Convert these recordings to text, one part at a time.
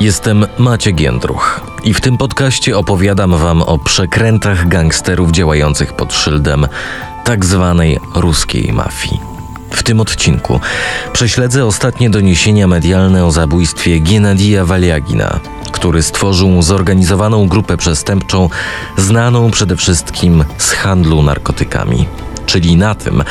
Jestem Maciek Jędruch i w tym podcaście opowiadam wam o przekrętach gangsterów działających pod szyldem tak zwanej ruskiej mafii. W tym odcinku prześledzę ostatnie doniesienia medialne o zabójstwie Genadija Waliagina, który stworzył zorganizowaną grupę przestępczą znaną przede wszystkim z handlu narkotykami czyli na tym,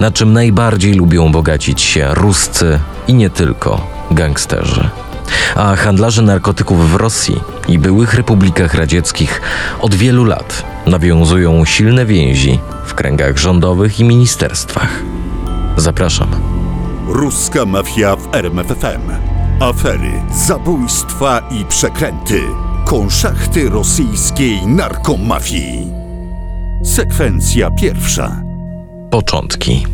na czym najbardziej lubią bogacić się ruscy i nie tylko gangsterzy. A handlarze narkotyków w Rosji i byłych republikach radzieckich od wielu lat nawiązują silne więzi w kręgach rządowych i ministerstwach. Zapraszam. Ruska mafia w RMFFM. Afery, zabójstwa i przekręty. Konszachty rosyjskiej narkomafii. Sekwencja pierwsza. Początki.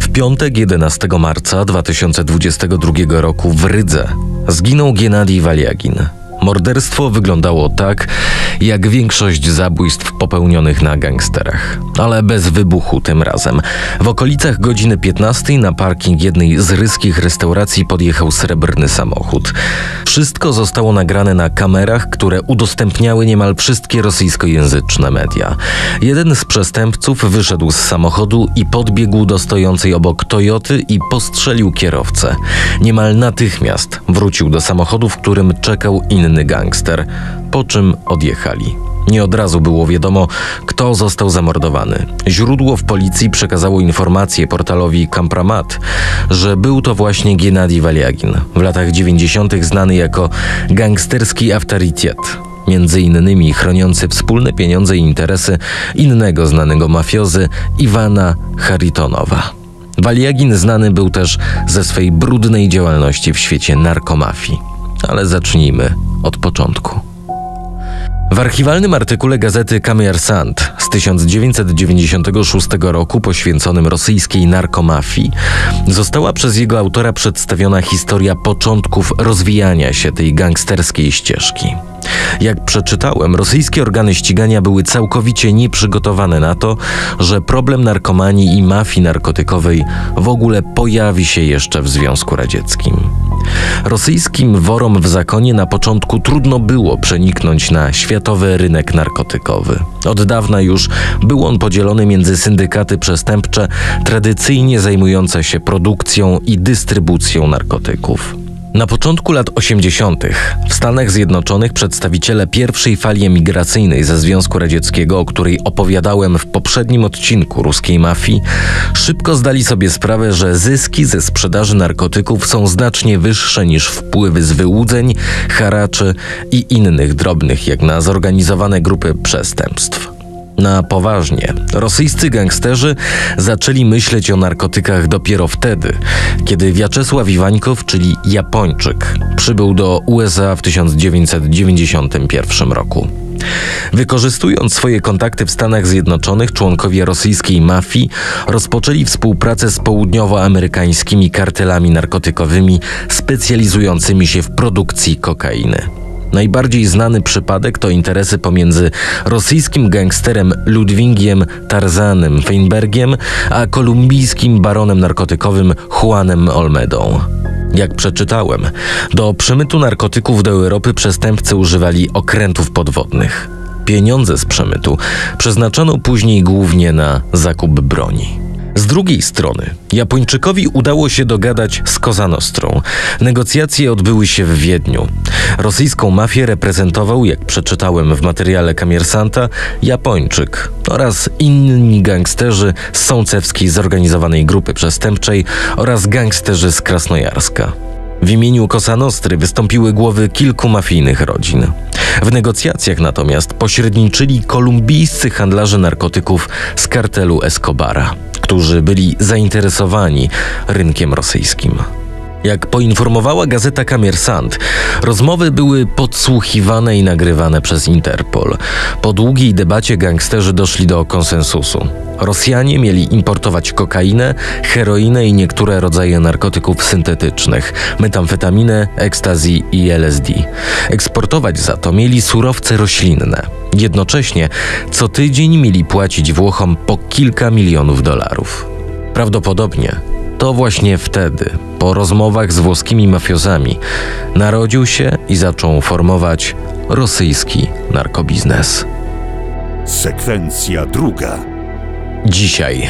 W piątek 11 marca 2022 roku w Rydze zginął Genadij Waliagin, Morderstwo wyglądało tak, jak większość zabójstw popełnionych na gangsterach, ale bez wybuchu tym razem. W okolicach godziny 15 na parking jednej z ryskich restauracji podjechał srebrny samochód. Wszystko zostało nagrane na kamerach, które udostępniały niemal wszystkie rosyjskojęzyczne media. Jeden z przestępców wyszedł z samochodu i podbiegł do stojącej obok Toyoty i postrzelił kierowcę. Niemal natychmiast wrócił do samochodu, w którym czekał inny inny gangster, po czym odjechali. Nie od razu było wiadomo, kto został zamordowany. Źródło w policji przekazało informację portalowi Kampramat, że był to właśnie Genadi Waliagin, w latach 90. znany jako gangsterski autorytet, między innymi chroniący wspólne pieniądze i interesy innego znanego mafiozy Iwana Haritonowa. Waliagin znany był też ze swej brudnej działalności w świecie narkomafii. Ale zacznijmy od początku. W archiwalnym artykule gazety Sand z 1996 roku poświęconym rosyjskiej narkomafii została przez jego autora przedstawiona historia początków rozwijania się tej gangsterskiej ścieżki. Jak przeczytałem, rosyjskie organy ścigania były całkowicie nieprzygotowane na to, że problem narkomanii i mafii narkotykowej w ogóle pojawi się jeszcze w Związku Radzieckim. Rosyjskim worom w zakonie na początku trudno było przeniknąć na światowy rynek narkotykowy. Od dawna już był on podzielony między syndykaty przestępcze tradycyjnie zajmujące się produkcją i dystrybucją narkotyków. Na początku lat 80. w Stanach Zjednoczonych przedstawiciele pierwszej fali emigracyjnej ze Związku Radzieckiego, o której opowiadałem w poprzednim odcinku ruskiej mafii, szybko zdali sobie sprawę, że zyski ze sprzedaży narkotyków są znacznie wyższe niż wpływy z wyłudzeń, haraczy i innych drobnych, jak na zorganizowane grupy przestępstw. Na poważnie, rosyjscy gangsterzy zaczęli myśleć o narkotykach dopiero wtedy, kiedy Wiaczesław Iwańkow, czyli Japończyk, przybył do USA w 1991 roku. Wykorzystując swoje kontakty w Stanach Zjednoczonych, członkowie rosyjskiej mafii rozpoczęli współpracę z południowoamerykańskimi kartelami narkotykowymi specjalizującymi się w produkcji kokainy. Najbardziej znany przypadek to interesy pomiędzy rosyjskim gangsterem Ludwingiem Tarzanem Feinbergiem a kolumbijskim baronem narkotykowym Juanem Olmedą. Jak przeczytałem, do przemytu narkotyków do Europy przestępcy używali okrętów podwodnych. Pieniądze z przemytu przeznaczono później głównie na zakup broni. Z drugiej strony, Japończykowi udało się dogadać z Kozanostrą. Negocjacje odbyły się w Wiedniu. Rosyjską mafię reprezentował, jak przeczytałem w materiale Kamiersanta, Japończyk oraz inni gangsterzy z sącewskiej zorganizowanej grupy przestępczej oraz gangsterzy z Krasnojarska. W imieniu Kosanostry wystąpiły głowy kilku mafijnych rodzin. W negocjacjach natomiast pośredniczyli kolumbijscy handlarze narkotyków z kartelu Escobara którzy byli zainteresowani rynkiem rosyjskim. Jak poinformowała gazeta Kamiersant, rozmowy były podsłuchiwane i nagrywane przez Interpol. Po długiej debacie gangsterzy doszli do konsensusu. Rosjanie mieli importować kokainę, heroinę i niektóre rodzaje narkotyków syntetycznych, metamfetaminę, ekstazji i LSD. Eksportować za to mieli surowce roślinne. Jednocześnie co tydzień mieli płacić Włochom po kilka milionów dolarów. Prawdopodobnie to właśnie wtedy po rozmowach z włoskimi mafiozami, narodził się i zaczął formować rosyjski narkobiznes. Sekwencja druga. Dzisiaj.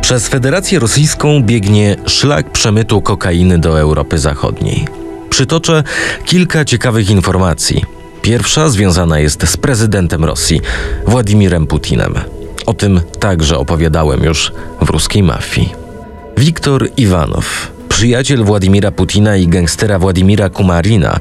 Przez Federację Rosyjską biegnie szlak przemytu kokainy do Europy Zachodniej. Przytoczę kilka ciekawych informacji. Pierwsza związana jest z prezydentem Rosji, Władimirem Putinem. O tym także opowiadałem już w ruskiej mafii. Wiktor Iwanow, przyjaciel Władimira Putina i gangstera Władimira Kumarina,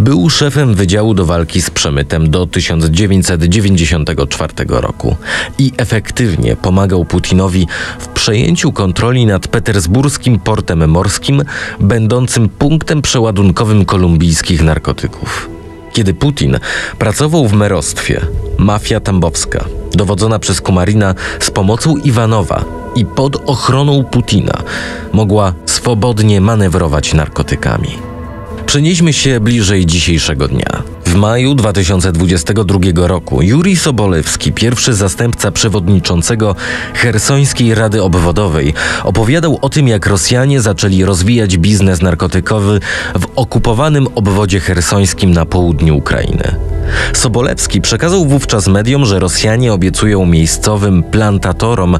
był szefem Wydziału do Walki z Przemytem do 1994 roku i efektywnie pomagał Putinowi w przejęciu kontroli nad petersburskim portem morskim, będącym punktem przeładunkowym kolumbijskich narkotyków. Kiedy Putin pracował w merostwie, mafia tambowska, dowodzona przez Kumarina z pomocą Iwanowa i pod ochroną Putina, mogła swobodnie manewrować narkotykami. Przenieśmy się bliżej dzisiejszego dnia. W maju 2022 roku Jurij Sobolewski, pierwszy zastępca przewodniczącego Hersońskiej Rady Obwodowej, opowiadał o tym, jak Rosjanie zaczęli rozwijać biznes narkotykowy w okupowanym obwodzie hersońskim na południu Ukrainy. Sobolewski przekazał wówczas mediom, że Rosjanie obiecują miejscowym plantatorom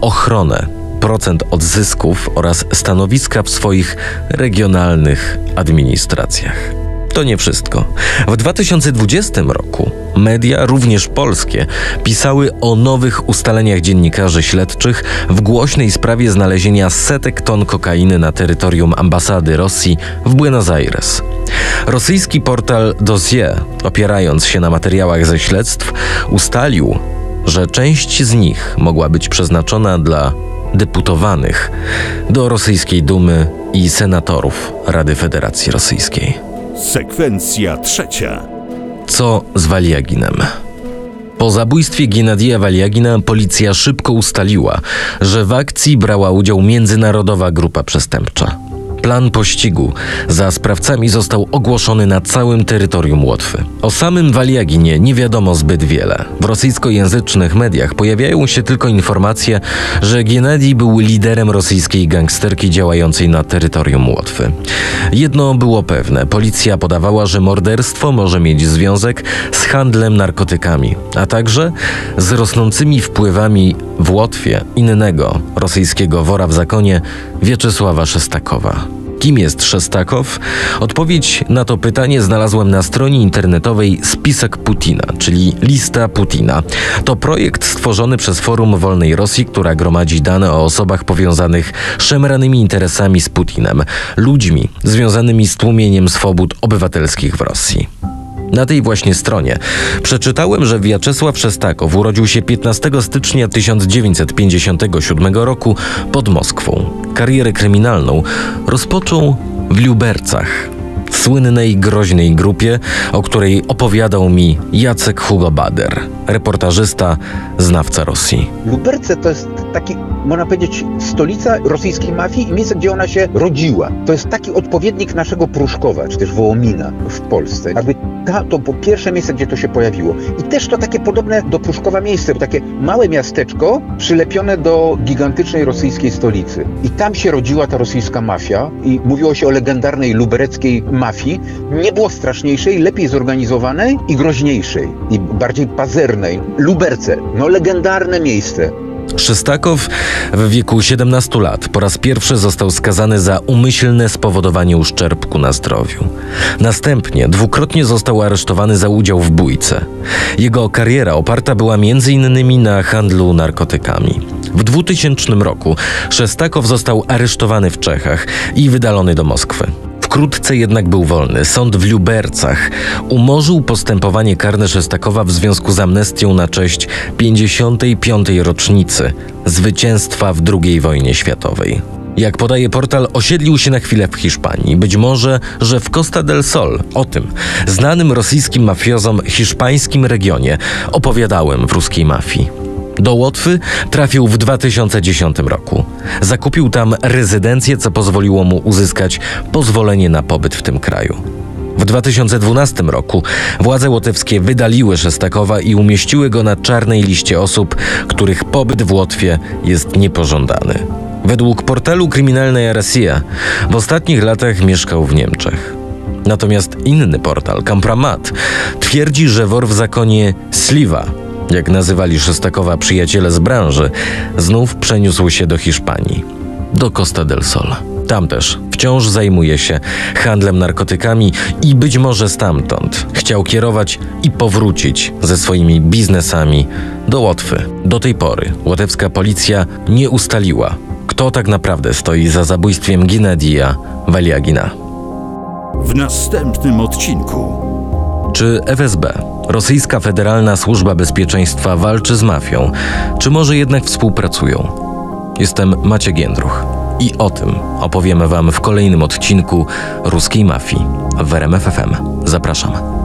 ochronę procent od zysków oraz stanowiska w swoich regionalnych administracjach. To nie wszystko. W 2020 roku media, również polskie, pisały o nowych ustaleniach dziennikarzy śledczych w głośnej sprawie znalezienia setek ton kokainy na terytorium ambasady Rosji w Buenos Aires. Rosyjski portal Dossier, opierając się na materiałach ze śledztw, ustalił, że część z nich mogła być przeznaczona dla deputowanych do rosyjskiej Dumy i senatorów Rady Federacji Rosyjskiej. Sekwencja trzecia. Co z Waliaginem? Po zabójstwie Gennadija Waliagina policja szybko ustaliła, że w akcji brała udział międzynarodowa grupa przestępcza. Plan pościgu za sprawcami został ogłoszony na całym terytorium Łotwy. O samym Waliaginie nie wiadomo zbyt wiele. W rosyjskojęzycznych mediach pojawiają się tylko informacje, że Gennady był liderem rosyjskiej gangsterki działającej na terytorium Łotwy. Jedno było pewne: policja podawała, że morderstwo może mieć związek z handlem narkotykami, a także z rosnącymi wpływami w Łotwie innego rosyjskiego wora w zakonie Wieczysława Szestakowa. Kim jest Szestakow? Odpowiedź na to pytanie znalazłem na stronie internetowej Spisek Putina, czyli Lista Putina. To projekt stworzony przez Forum Wolnej Rosji, która gromadzi dane o osobach powiązanych szemranymi interesami z Putinem, ludźmi związanymi z tłumieniem swobód obywatelskich w Rosji. Na tej właśnie stronie przeczytałem, że Wiaczesław Szestakow urodził się 15 stycznia 1957 roku pod Moskwą. Karierę kryminalną rozpoczął w Lubercach, słynnej groźnej grupie, o której opowiadał mi Jacek Hugo Bader, reportażysta, znawca Rosji. Luberce to jest taki, można powiedzieć, stolica rosyjskiej mafii i miejsce, gdzie ona się rodziła. To jest taki odpowiednik naszego Pruszkowa, czy też Wołomina w Polsce. Jakby ta, to było pierwsze miejsce, gdzie to się pojawiło. I też to takie podobne do Pruszkowa miejsce, takie małe miasteczko przylepione do gigantycznej rosyjskiej stolicy. I tam się rodziła ta rosyjska mafia i mówiło się o legendarnej lubereckiej mafii. Nie było straszniejszej, lepiej zorganizowanej i groźniejszej i bardziej pazernej. Luberce, no legendarne miejsce. Szestakow w wieku 17 lat po raz pierwszy został skazany za umyślne spowodowanie uszczerbku na zdrowiu. Następnie dwukrotnie został aresztowany za udział w bójce. Jego kariera oparta była m.in. na handlu narkotykami. W 2000 roku Szestakow został aresztowany w Czechach i wydalony do Moskwy. Wkrótce jednak był wolny. Sąd w Lubercach umorzył postępowanie karne Szestakowa w związku z amnestią na cześć 55. rocznicy zwycięstwa w II wojnie światowej. Jak podaje portal, osiedlił się na chwilę w Hiszpanii. Być może, że w Costa del Sol. O tym, znanym rosyjskim mafiozom hiszpańskim regionie, opowiadałem w ruskiej mafii. Do Łotwy trafił w 2010 roku. Zakupił tam rezydencję, co pozwoliło mu uzyskać pozwolenie na pobyt w tym kraju. W 2012 roku władze łotewskie wydaliły Szestakowa i umieściły go na czarnej liście osób, których pobyt w Łotwie jest niepożądany. Według portalu kryminalnej RSIA w ostatnich latach mieszkał w Niemczech. Natomiast inny portal, Kampramat, twierdzi, że wor w zakonie Sliwa, jak nazywali Szostakowa przyjaciele z branży, znów przeniósł się do Hiszpanii, do Costa del Sol. Tam też wciąż zajmuje się handlem narkotykami i być może stamtąd chciał kierować i powrócić ze swoimi biznesami do Łotwy. Do tej pory łotewska policja nie ustaliła, kto tak naprawdę stoi za zabójstwem Ginadija Valiagina. W następnym odcinku. Czy FSB, rosyjska Federalna Służba Bezpieczeństwa, walczy z mafią, czy może jednak współpracują? Jestem Maciek Jędruch i o tym opowiemy Wam w kolejnym odcinku Ruskiej Mafii w RMF FM. Zapraszam.